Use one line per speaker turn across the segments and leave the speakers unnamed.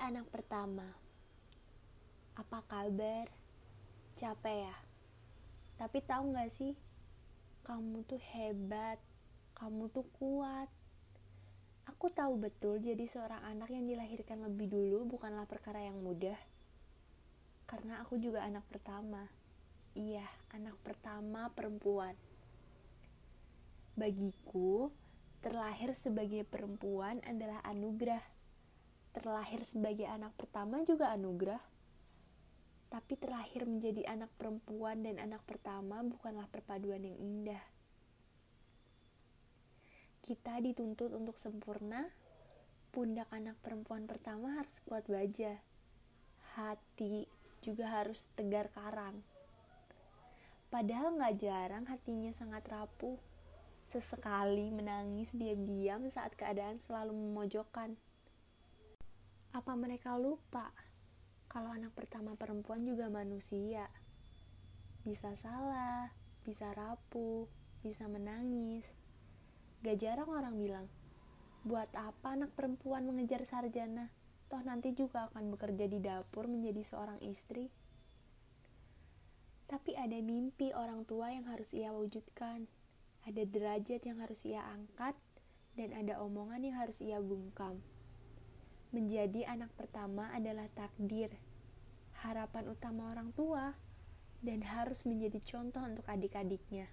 anak pertama. Apa kabar? Capek ya? Tapi tahu gak sih? Kamu tuh hebat. Kamu tuh kuat. Aku tahu betul jadi seorang anak yang dilahirkan lebih dulu bukanlah perkara yang mudah. Karena aku juga anak pertama. Iya, anak pertama perempuan. Bagiku, terlahir sebagai perempuan adalah anugerah terlahir sebagai anak pertama juga anugerah. Tapi terlahir menjadi anak perempuan dan anak pertama bukanlah perpaduan yang indah. Kita dituntut untuk sempurna, pundak anak perempuan pertama harus kuat baja. Hati juga harus tegar karang. Padahal gak jarang hatinya sangat rapuh. Sesekali menangis diam-diam saat keadaan selalu memojokkan apa mereka lupa kalau anak pertama perempuan juga manusia? Bisa salah, bisa rapuh, bisa menangis. Gak jarang orang bilang, buat apa anak perempuan mengejar sarjana? Toh nanti juga akan bekerja di dapur menjadi seorang istri. Tapi ada mimpi orang tua yang harus ia wujudkan. Ada derajat yang harus ia angkat dan ada omongan yang harus ia bungkam. Menjadi anak pertama adalah takdir, harapan utama orang tua, dan harus menjadi contoh untuk adik-adiknya.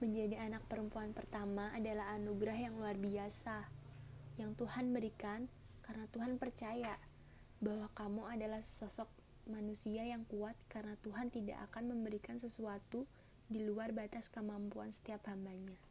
Menjadi anak perempuan pertama adalah anugerah yang luar biasa yang Tuhan berikan karena Tuhan percaya bahwa kamu adalah sosok manusia yang kuat karena Tuhan tidak akan memberikan sesuatu di luar batas kemampuan setiap hambanya.